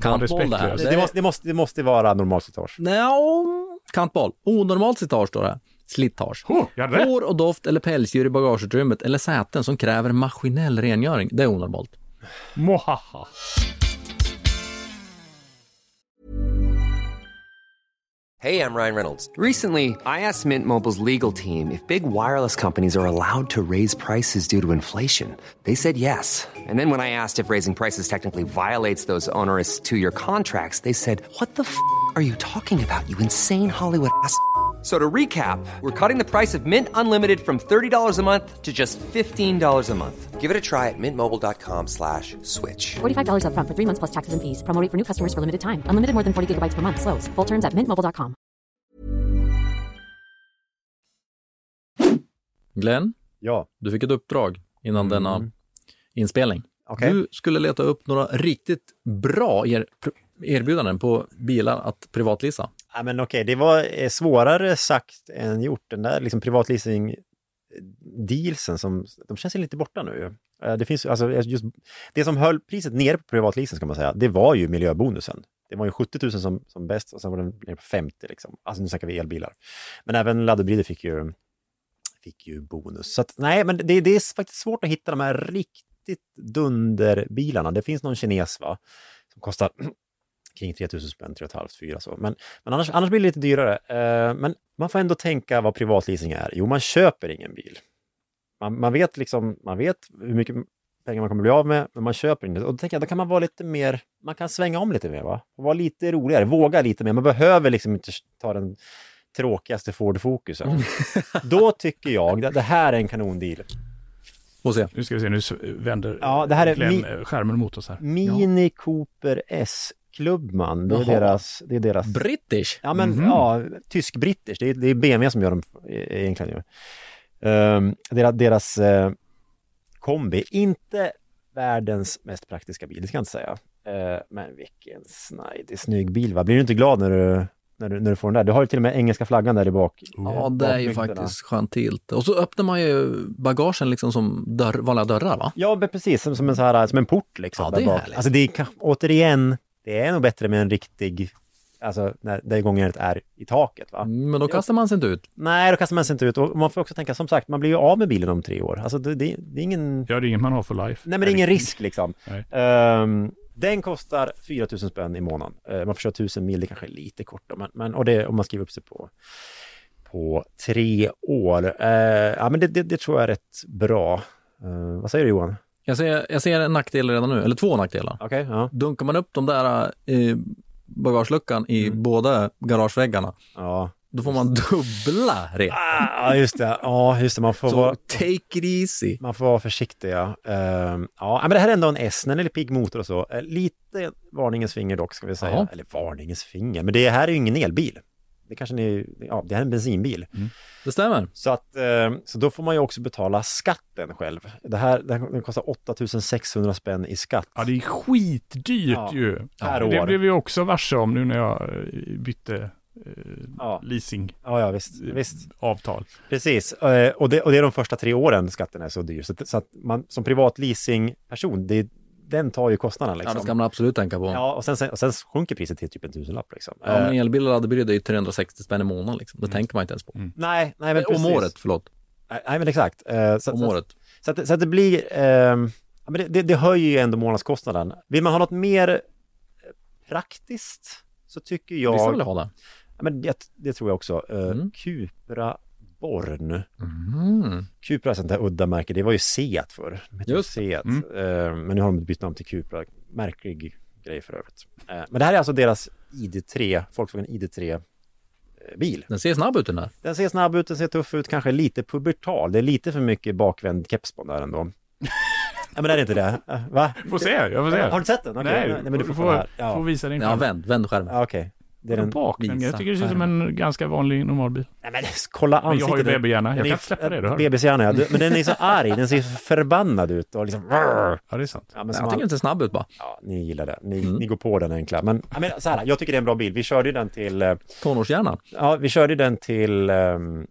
Kantboll det här. respektlöst. Det, måste, det, måste, det måste vara normalslitage. Nå, kantboll. Onormalt slitage står det. Slitage. Oh, jag. Hår och doft eller pälsdjur i bagageutrymmet eller säten som kräver maskinell rengöring. Det är onormalt. Mohaha. Hey, I'm Ryan Reynolds. Recently, I asked Mint Mobile's legal team if big wireless companies are allowed to raise prices due to inflation. They said yes. And then when I asked if raising prices technically violates those onerous two year contracts, they said, What the f are you talking about, you insane Hollywood ass? So to recap, we're cutting the price of Mint Unlimited from $30 a month to just $15 a month. Give it a try at mintmobile.com slash switch. $45 upfront for three months plus taxes and fees. Promo rate for new customers for limited time. Unlimited more than 40 gigabytes per month. Slows. Full terms at mintmobile.com. Glenn, Ja, du fick ett uppdrag innan Mm. denna inspelning. okej. Du skulle leta upp några riktigt bra er, erbjudanden på bilar att privatlisa. Ja, men okej, det var eh, svårare sagt än gjort. Den där liksom privatleasing eh, dealsen som, de känns ju lite borta nu. ju. Eh, det finns alltså just, det som höll priset nere på privatleasing ska man säga, det var ju miljöbonusen. Det var ju 70 000 som, som bäst och sen var den nere på 50 liksom. Alltså nu snackar vi elbilar. Men även laddhybrider fick ju, fick ju bonus. Så att, nej, men det, det är faktiskt svårt att hitta de här riktigt dunderbilarna. Det finns någon kines va, som kostar kring 3000 spänn, 3 500, 4 så. Men, men annars, annars blir det lite dyrare. Eh, men man får ändå tänka vad privatleasing är. Jo, man köper ingen bil. Man, man vet liksom, man vet hur mycket pengar man kommer bli av med, men man köper inte. Och då tänker jag, då kan man vara lite mer, man kan svänga om lite mer va? Och vara lite roligare, våga lite mer. Man behöver liksom inte ta den tråkigaste Ford Focusen. då tycker jag, det, det här är en kanondeal. Får se. Nu ska vi se, nu vänder Ja, det här är Glenn mi- skärmen mot oss här. Mini Cooper S Klubbman, det är Jaha. deras, det är deras British. Ja, men Mhm. ja, tysk-brittisk. Det är, det är BMW som gör dem e- egentligen. ju. Ehm, deras deras eh, kombi, inte världens mest praktiska bil, det ska jag inte säga. Eh, men vilken snajdig, snygg bil va? Blir du inte glad när du, när du, när du får den där? Du har ju till och med engelska flaggan där i bak. Ja, det är ju faktiskt skönt tilt. Och så öppnar man ju bagagen liksom som dörr, vanliga dörrar va? Ja, precis. Som, som, en, så här, som en port liksom. Ja, det är bak. härligt. Alltså det är återigen, det är nog bättre med en riktig, alltså när det gångnätet är i taket va? Men då kastar man sig inte ut. Nej, då kastar man sig inte ut. Och man får också tänka, som sagt, man blir ju av med bilen om tre år. Alltså det, det, det är ingen... Ja, det är inget man har for life. Nej, men det är ingen risk liksom. Ehm, den kostar 4 000 spänn i månaden. Uh, man får köra 1000 mil, det kanske är lite kort då, men, men och det om man skriver upp sig på, på tre år. Eh, ja, men det, det, det tror jag är rätt bra. Eh, vad säger du Johan? Jag ser, jag ser en nackdel redan nu, eller två nackdelar. Okej, ja. Dunkar man upp de där i bagageluckan i Mm. båda garageväggarna, Ja, då får man dubbla rep. ah, just det. Ja, just det. Man får Så vara... take it easy. Man får vara försiktig, ja. Ehm, ja, men det här är ändå en S, den är lite pigg motor och så. Eh, lite varningens finger dock, ska vi säga. Ja. Eller varningens finger, men det här är ju ingen elbil. Det kanske ni, ja, det här är en bensinbil. Det stämmer. Så att, eh, så då får man ju också betala skatten själv. Det här, det här den kostar 8600 spänn i skatt. Ja, det är skitdyrt Ja, ju. per det år. blev vi också varse om nu när jag eh, bytte eh, Ja. leasingavtal. Ja, ja, visst. visst. Avtal. Precis, och det, och det är de första tre åren skatten är så dyr. Så, att- så att man som privat leasingperson, det, den tar ju kostnaden Ja, liksom. det ska man absolut tänka på. Ja, och sen, sen, och sen sjunker priset till typ en tusenlapp liksom. Ja, men Eh, elbil och laddhybrid är ju 360 spänn i månaden. Liksom. Det tänker man inte ens på. Mm. nej, nej men Eh, precis. Om året, förlåt. Nej, men exakt. Eh, så, Om så, året. så, att, så att det blir, ja, men det, det, det höjer ju ändå månadskostnaden. Vill man ha något mer praktiskt så tycker jag... Vissa vill ha det. Ja, men det, det tror jag också. Uh, Mm. Cupra Born. Mm. Cupra är ett sånt där udda märke. Det var ju Seat förr. Just Seat. Mm. Eh, men nu har de bytt namn till Cupra. Märklig grej för övrigt. Eh, men det här är alltså deras ID3, Volkswagen ID3 eh, bil. Den ser snabb ut den där. Den ser snabb ut, den ser tuff ut, kanske lite pubertal. Det är lite för mycket bakvänd keps på den där ändå. ja men är det inte det? Va? Får se, jag får se. Har du sett den? Okej, Nej, nej, men du får, får. Ja, får visa din Ja, vänd, vänd skärmen. ja okej. Det är den... Bakvänd. Jag tycker det ser ut som en ganska vanlig normalbil. Nej men kolla Men jag ansiktet. har ju babyhjärna. Jag Den är- kan släppa det. Bebishjärna ja. Men den är så arg, den ser förbannad ut och liksom... Ja, Ja, det är sant. men som Jag tycker den ser snabb ut bara. Ja, ni gillar det. Ni, Mm. ni går på den enkla. Men, jag menar, så här, jag tycker det är en bra bil. Vi körde ju den till, eh, Tonårshjärna. ja, vi körde ju den till um,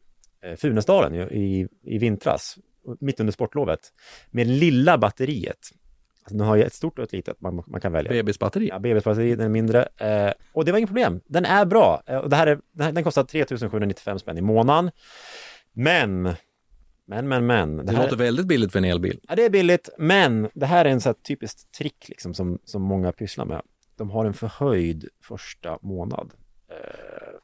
Funäsdalen ju, i, i vintras, mitt under sportlovet, med lilla batteriet. Alltså, den har ju ett stort och ett litet man, man kan välja. Bebisbatteri. Ja, BB-batteri, den är mindre. Eh, och det var inget problem. Den är bra. Eh, och det här är, den, här, den kostar 3795 spänn i månaden. Men, men, men, men. Det låter väldigt billigt för en elbil. Ja, det är billigt, men det här är en så här typiskt trick liksom, som, som många pysslar med. De har en förhöjd första månad. Eh,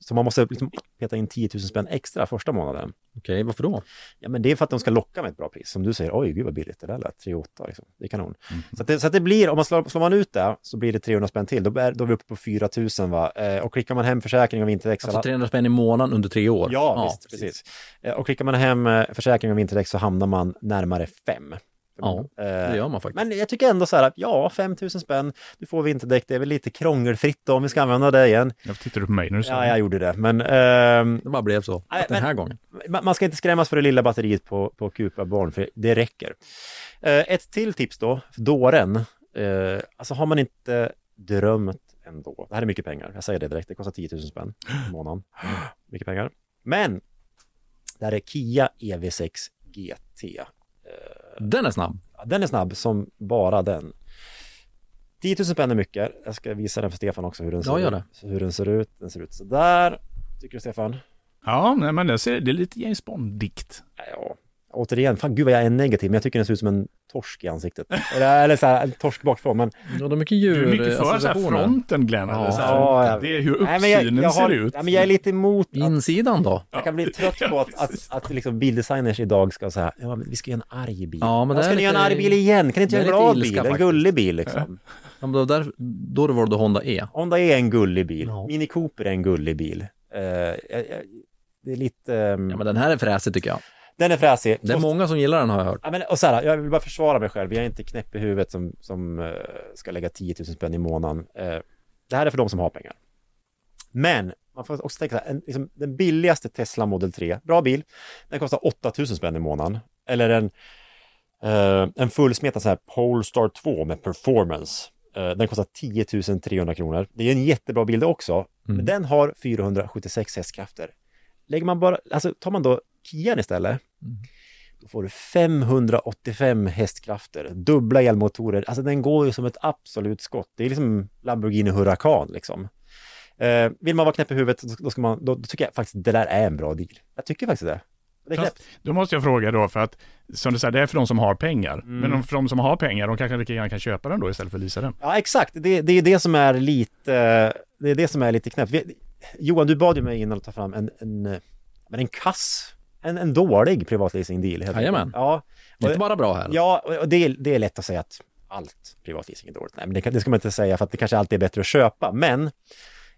så man måste liksom peta in 10 000 spänn extra första månaden. Okej, varför då? Ja, men det är för att de ska locka med ett bra pris. Som du säger, oj gud vad billigt det där lät, 3 8 liksom. Det är kanon. Så, att det, så att det blir, om man slår, slår man ut det så blir det 300 spänn till. Då är, då är vi uppe på 4 000 va. Eh, och klickar man hem försäkring och vinterdäck så Alltså 300 spänn i månaden under tre år? Ja, visst, precis. Eh, Och klickar man hem eh, försäkring och vinterdäck så hamnar man närmare 5. Ja, det gör man faktiskt. Men jag tycker ändå så här, ja, 5 000 spänn, du får vinterdäck, det är väl lite krångelfritt då, om vi ska använda det igen. Jag tittade på mig när du sa Ja, jag gjorde det, men ehm, Det bara blev så. Nej, den här men- gången. man ska inte skrämmas för det lilla batteriet på, på Cupra Born, för det räcker. Eh, ett till tips då, för dåren. Eh, alltså har man inte drömt ändå, det här är mycket pengar, jag säger det direkt, det kostar 10 000 spänn i månaden. Mycket pengar. Men, det här är Kia EV6 GT. Den är snabb. Den är snabb som bara den. 10 000 spänn är mycket. Jag ska visa den för Stefan också hur den ser, Ja, gör ut. det. Hur den ser ut. Den ser ut sådär. Tycker du Stefan? Ja, nej, men det, ser, det är lite James Bond-dikt. Ja, återigen, fan gud vad jag är negativ, men jag tycker den ser ut som en torsk i ansiktet. eller, eller så här, en torsk bakifrån, men... Ja, det är mycket Du djur är mycket för så här fronten Glenn. eller så här. Ja, det är hur Nej, men jag, uppsynen jag, har, ser ut. Nej, men jag är lite emot att, Insidan då? jag kan bli trött på att, att, att liksom bildesigners idag ska säga, ja vi ska göra en arg bil. Ja, men ja, det ska ni göra en arg bil igen? Kan ni inte göra en glad ilska bil? En gullig bil liksom. Ja, men då, där, då var det Honda E. Honda är en gullig bil. Ja. Mini Cooper är en gullig bil. Eh, jag- jag- det är lite... ehm, Ja, men den här är fräsig tycker jag. Den är fräsig. Det är många som gillar den har jag hört. Ja, men, och så här, jag vill bara försvara mig själv. Jag är inte knäpp i huvudet som, som eh, ska lägga 10 000 spänn i månaden. Eh, det här är för de som har pengar. Men man får också tänka så här, en, liksom, den billigaste Tesla Model 3, bra bil, den kostar 8 000 spänn i månaden. Eller en, eh, en fullsmetad så här Polestar 2 med performance. Den kostar 10 300 kronor. Det är en jättebra bil det också. Men den har 476 hästkrafter. Lägger man bara, alltså tar man då Kian istället, då får du 585 hästkrafter, dubbla elmotorer. Alltså den går ju som ett absolut skott. Det är liksom Lamborghini Huracan liksom. Eh, vill man vara knäpp i huvudet, då, ska man, då, då tycker jag faktiskt det där är en bra deal. Jag tycker faktiskt det. Det är knäppt. Fast, då måste jag fråga då, för att som du säger, det är för de som har pengar. Mm. Men de, för de som har pengar, de kanske lika gärna kan köpa den då istället för att leasa den. Ja, exakt. Det, det är det som är lite, det är det som är lite knäppt. Vi- Johan, du bad ju mig innan att ta fram en, en, en kass, en, en dålig privatleasing-deal. Jajamän. Ja, Det är inte bara bra här. Ja, och det det är lätt att säga att allt privatleasing är dåligt. Nej, men det, det ska man inte säga för att det kanske alltid är bättre att köpa. Men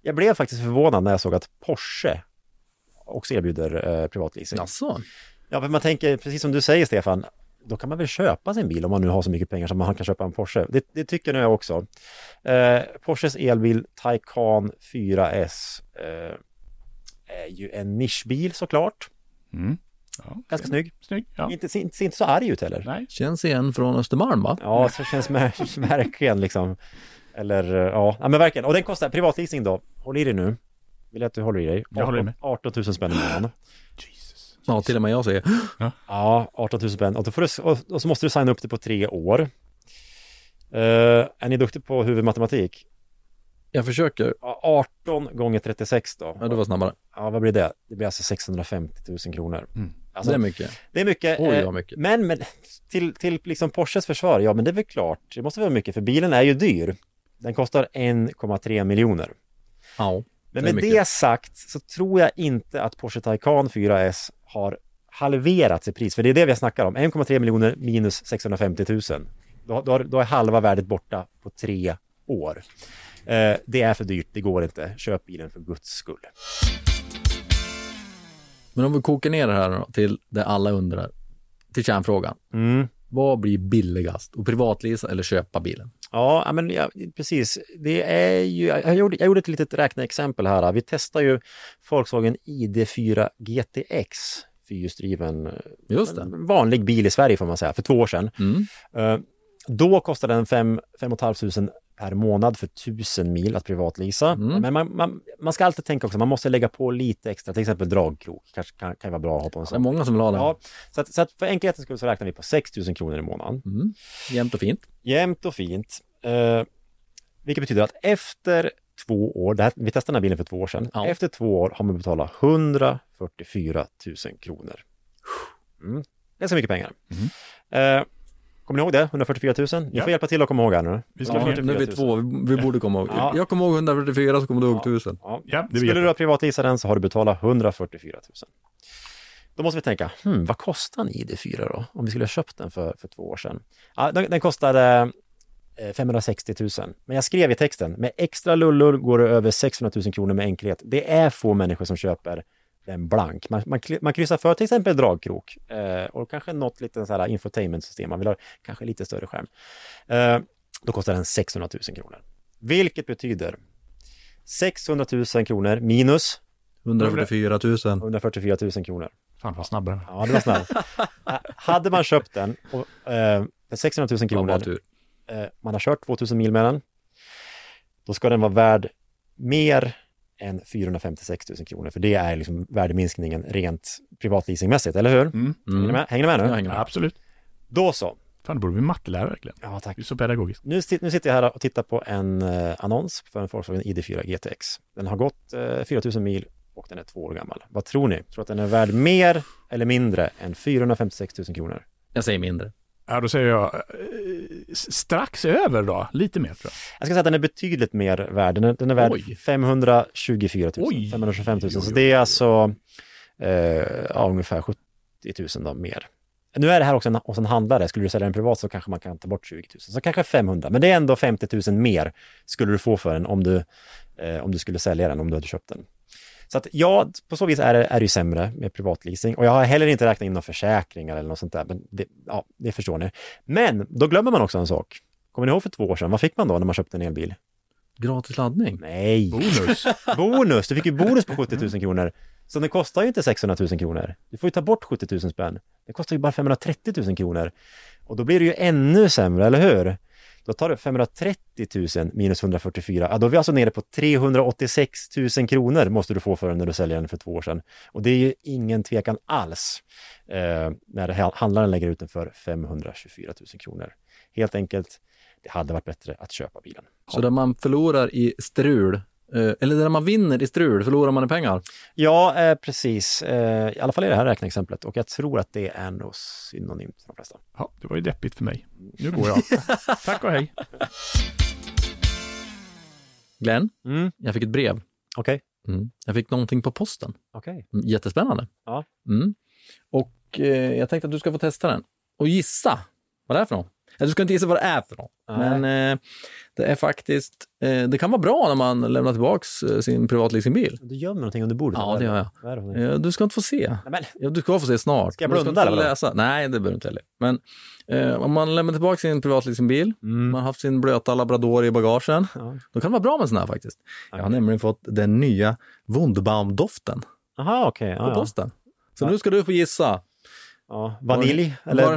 jag blev faktiskt förvånad när jag såg att Porsche också erbjuder eh, privatleasing. Jaså? Ja, för man tänker, precis som du säger Stefan, då kan man väl köpa sin bil om man nu har så mycket pengar som man kan köpa en Porsche. Det, det tycker nog jag också. Eh, Porsches elbil Taycan 4S eh, är ju en nischbil såklart. Mm. Ja, Ganska snygg. snygg. Ja. Inte, ser, inte, inte så arg ut heller. Nej. Känns igen från Östermalm va? Ja, så känns verkligen liksom. Eller eh, ja, ja, men verkligen. Och den kostar privatleasing då. Håll i dig nu. Vill jag att du håller i dig. Jag håller i 18, mig. 18 000 spänn i månaden. Jesus. Ja, till och med jag säger. Ja, 18 000 spänn. Och, då får du, och, och så måste du signa upp det på tre år. Eh, är ni duktiga på huvudmatematik? Jag försöker. Ja, 18 gånger 36 då. Ja, du var snabbare. Ja, vad blir det? Det blir alltså 650 000 kronor. Mm. Alltså, det är mycket. det är mycket. Oj, eh, vad mycket. Men, men till, till liksom Porsches försvar, ja men det är väl klart. Det måste vara mycket, för bilen är ju dyr. Den kostar 1,3 miljoner. Ja. Men Det med mycket. det sagt så tror jag inte att Porsche Taycan 4S har halverats i pris. För det är det vi snackar om. 1,3 miljoner minus 650 000. Då, då, då är halva värdet borta på tre år. Eh, det är för dyrt, det går inte. Köp bilen för guds skull. Men om vi kokar ner det här till det alla undrar, till kärnfrågan. Mm. Vad blir billigast? Och privatlisa eller köpa bilen? Ja, men ja, precis. Det är ju, jag, gjorde, jag gjorde ett litet räkneexempel här. Vi testar ju Volkswagen ID4 GTX, fyrhjulsdriven, vanlig bil i Sverige får man säga, för två år sedan. Mm. Eh, Då kostade den 5 500 per månad för 1000 mil att privatlisa. Mm. Men man, man, man ska alltid tänka också, man måste lägga på lite extra, till exempel dragkrok. Kanske kan, kan vara bra att ha på en Det är sån. många som vill ha den. Ja, så, att, så att för enkelhetens skull så räknar vi på 6000 kronor i månaden. Mm. Jämnt och fint. Jämnt och fint. Eh, vilket betyder att efter två år, det här, vi testade den här bilen för två år sedan, Ja. efter två år har man betalat 144 000 kronor. Mm. Det är så mycket pengar. Eh, kommer ni ihåg det? 144 000? Ni Ja. får hjälpa till att komma ihåg här nu. Vi ska Ja, nu är vi två, vi borde komma ihåg. Ja. Jag kommer ihåg 144 så kommer du ihåg 1000. Ja. Ja, Skulle du ha privatlisa den så har du betalat 144 000. Då måste vi tänka, hmm, vad kostar en ID4 då? Om vi skulle ha köpt den för, för två år sedan. Ja, den, den kostade eh, 560 000. Men jag skrev i texten, med extra lullor går det över 600 000 kronor med enkelhet. Det är få människor som köper den blank. Man, man, man kryssar för till exempel dragkrok eh, och kanske något litet så här infotainmentsystem. Man vill ha kanske lite större skärm. Eh, då kostar den 600 000 kronor. Vilket betyder 600 000 kronor minus 144 000. 144 000 kronor. Fan vad snabbare. Ja, det var. Eh, Hade man köpt den och, eh, för 600 000 Ja, kronor, eh, man har kört 2000 mil med den, då ska den vara värd mer än 456 000 kronor, för det är liksom värdeminskningen rent privatleasingmässigt, eller hur? Mm. Hänger, ni med? Hänger ni med nu? Jag hänger med. Absolut. Då så. Fan, du borde bli mattelärare verkligen. Ja, tack. Du är så pedagogisk. Nu, nu sitter jag här och tittar på en eh, annons för en Volkswagen ID4 GTX. Den har gått eh, 4000 mil och den är två år gammal. Vad tror ni? Tror att den är värd mer eller mindre än 456 000 kronor? Jag säger mindre. Ja, då säger jag eh, strax över då. Lite mer tror jag. Jag ska säga att den är betydligt mer värd. Den är, den är värd Oj. 524 000, Oj. 525 000. Oj, oj, Så det är alltså eh, ja, ungefär 70 000 då, mer. Nu är det här också en, hos en handlare. Skulle du sälja den privat så kanske man kan ta bort 20 000. Så kanske 500. Men det är ändå 50 000 mer skulle du få för den om du, eh, om du skulle sälja den, om du hade köpt den. Så att ja, på så vis är det, är det ju sämre med privatleasing. Och jag har heller inte räknat in några försäkringar eller något sånt där. Men det, ja, det förstår ni. Men då glömmer man också en sak. Kommer ni ihåg för två år sedan? Vad fick man då när man köpte en elbil? Gratis laddning. Nej! Bonus. bonus! Du fick ju bonus på 70 000 kronor. Så det kostar ju inte 600 000 kronor. Du får ju ta bort 70 000 spänn. Det kostar ju bara 530 000 kronor. Och då blir det ju ännu sämre, eller hur? Då tar du 530 000 minus 144. Ja, då är vi alltså nere på 386 000 kronor måste du få för den när du säljer den för två år sedan. Och det är ju ingen tvekan alls eh, när handlaren lägger ut den för 524 000 kronor. Helt enkelt, det hade varit bättre att köpa bilen. Så där man förlorar i strul, eller där man vinner i strul, förlorar man i pengar. Ja, eh, precis. Eh, I alla fall i det här räkneexemplet. Och jag tror att det är nog synonymt för de flesta. Ja, det var ju deppigt för mig. Nu går jag. Tack och hej. Glenn, Mm. jag fick ett brev. Okej, Mm. Jag fick någonting på posten. okej. Mm, Jättespännande. Ja. Mm. Och eh, jag tänkte att du ska få testa den och gissa vad det är för något. Du ska inte gissa vad det är för något. Men eh, det är faktiskt, eh, det kan vara bra när man lämnar tillbaks eh, sin privatleasingbil. Du gömmer någonting under bordet. Ja, det gör jag. Vad är det för någonting? Eh, du ska inte få se. Nej, Ja, du ska få se snart. Ska jag blunda eller vadå? läsa. Nej, det behöver du inte heller. Men om man lämnar tillbaka sin privatleasingbil, mm. man har haft sin blöta labrador i bagagen, Ja. då kan det vara bra med en sån här faktiskt. Jag har nämligen fått den nya Wunderbaum-doften Aha, okej. på Ja, ja. posten. Så Ja. nu ska du få gissa ja. Vanilj? vad Eller vad-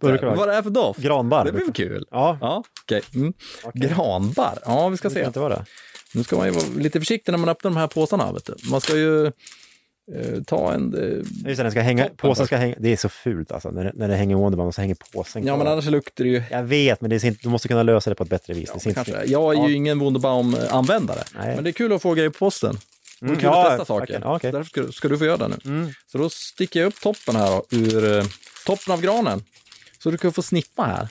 vad heter, vara? vad det är för doft. granbarr? Det blir kul? Ja, Ja, okej. Mm. okej. Granbarr. Ja, vi ska se. inte vara. Nu ska man ju vara lite försiktig när man öppnar de här påsarna. Vet du. Man ska ju eh, ta en... Eh, Just det, den ska hänga, påsen ska hänga. Det är så fult alltså, när, när det hänger Wonderbaum och så hänger påsen ja, kvar. men annars luktar det ju... Jag vet, men det inte, du måste kunna lösa det på ett bättre vis. det ser inte Kanske. Jag är ju ingen Wunderbaum-användare, men det är kul att få grejer på posten. Det är Mm, kul ja, att testa saker. okej. Så Därför ska, ska du få göra det nu. Mm. Så då sticker jag upp toppen här då, ur eh, toppen av granen. Så du kan få sniffa här.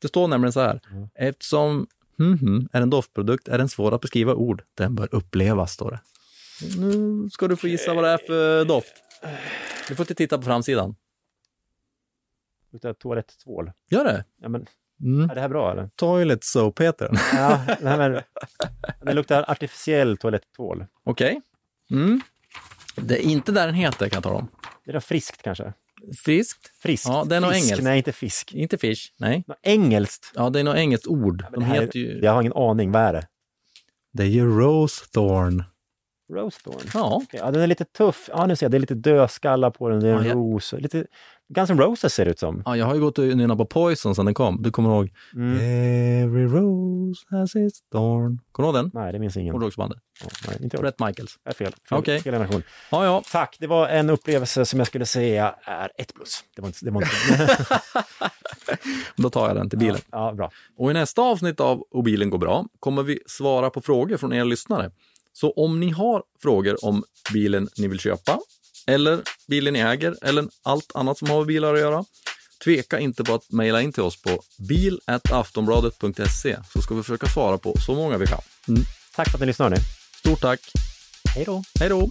Det står nämligen så här. Mm. Eftersom mhm är en doftprodukt är den svår att beskriva ord. Den bör upplevas, står det. Nu ska du få gissa vad det är för doft. Du får inte titta på framsidan. Luktar toaletttvål. Gör det? Ja, men Är det här bra eller? Toilet soap heter den. Ja, nej, men, det luktar artificiell toaletttvål. Okej. Mm. Det är inte där den heter kan jag tala om. Det är friskt kanske? Friskt? Friskt? Ja, det är Fisk, engelskt. Nej, inte fisk. Inte fish, nej. Något engelskt? Ja, det är något engelskt ord. Men De heter ju... Jag har ingen aning. Vad är det? Det är ju rose thorn. Rose thorn? Ja. Okej, Ja, den är lite tuff. Ja, nu ser jag. Det är lite dödskallar på den. Det är en Ja, ros. Lite Guns N' Roses ser det ut som. ja, jag har ju gått och nynat på Poison sedan den kom. Du kommer ihåg? Mm. Every rose has its thorn. Kommer du ihåg den? Nej, det minns ingen. Hårdrocksbandet. Ja, nej, inte jag. Brett Michaels. Det är fel. Fel, Okej. fel generation. Ja, ja. Tack, det var en upplevelse som jag skulle säga är ett plus. Det var inte... Det var inte... Då tar jag den till bilen. ja, bra. Och i nästa avsnitt av Och bilen går bra kommer vi svara på frågor från er lyssnare. Så om ni har frågor om bilen ni vill köpa, eller bilen ni äger, eller allt annat som har med bilar att göra, tveka inte på att mejla in till oss på bil.aftonbladet.se så ska vi försöka svara på så många vi kan. Tack för att ni lyssnar nu. Stort tack! Hej då! Hej då!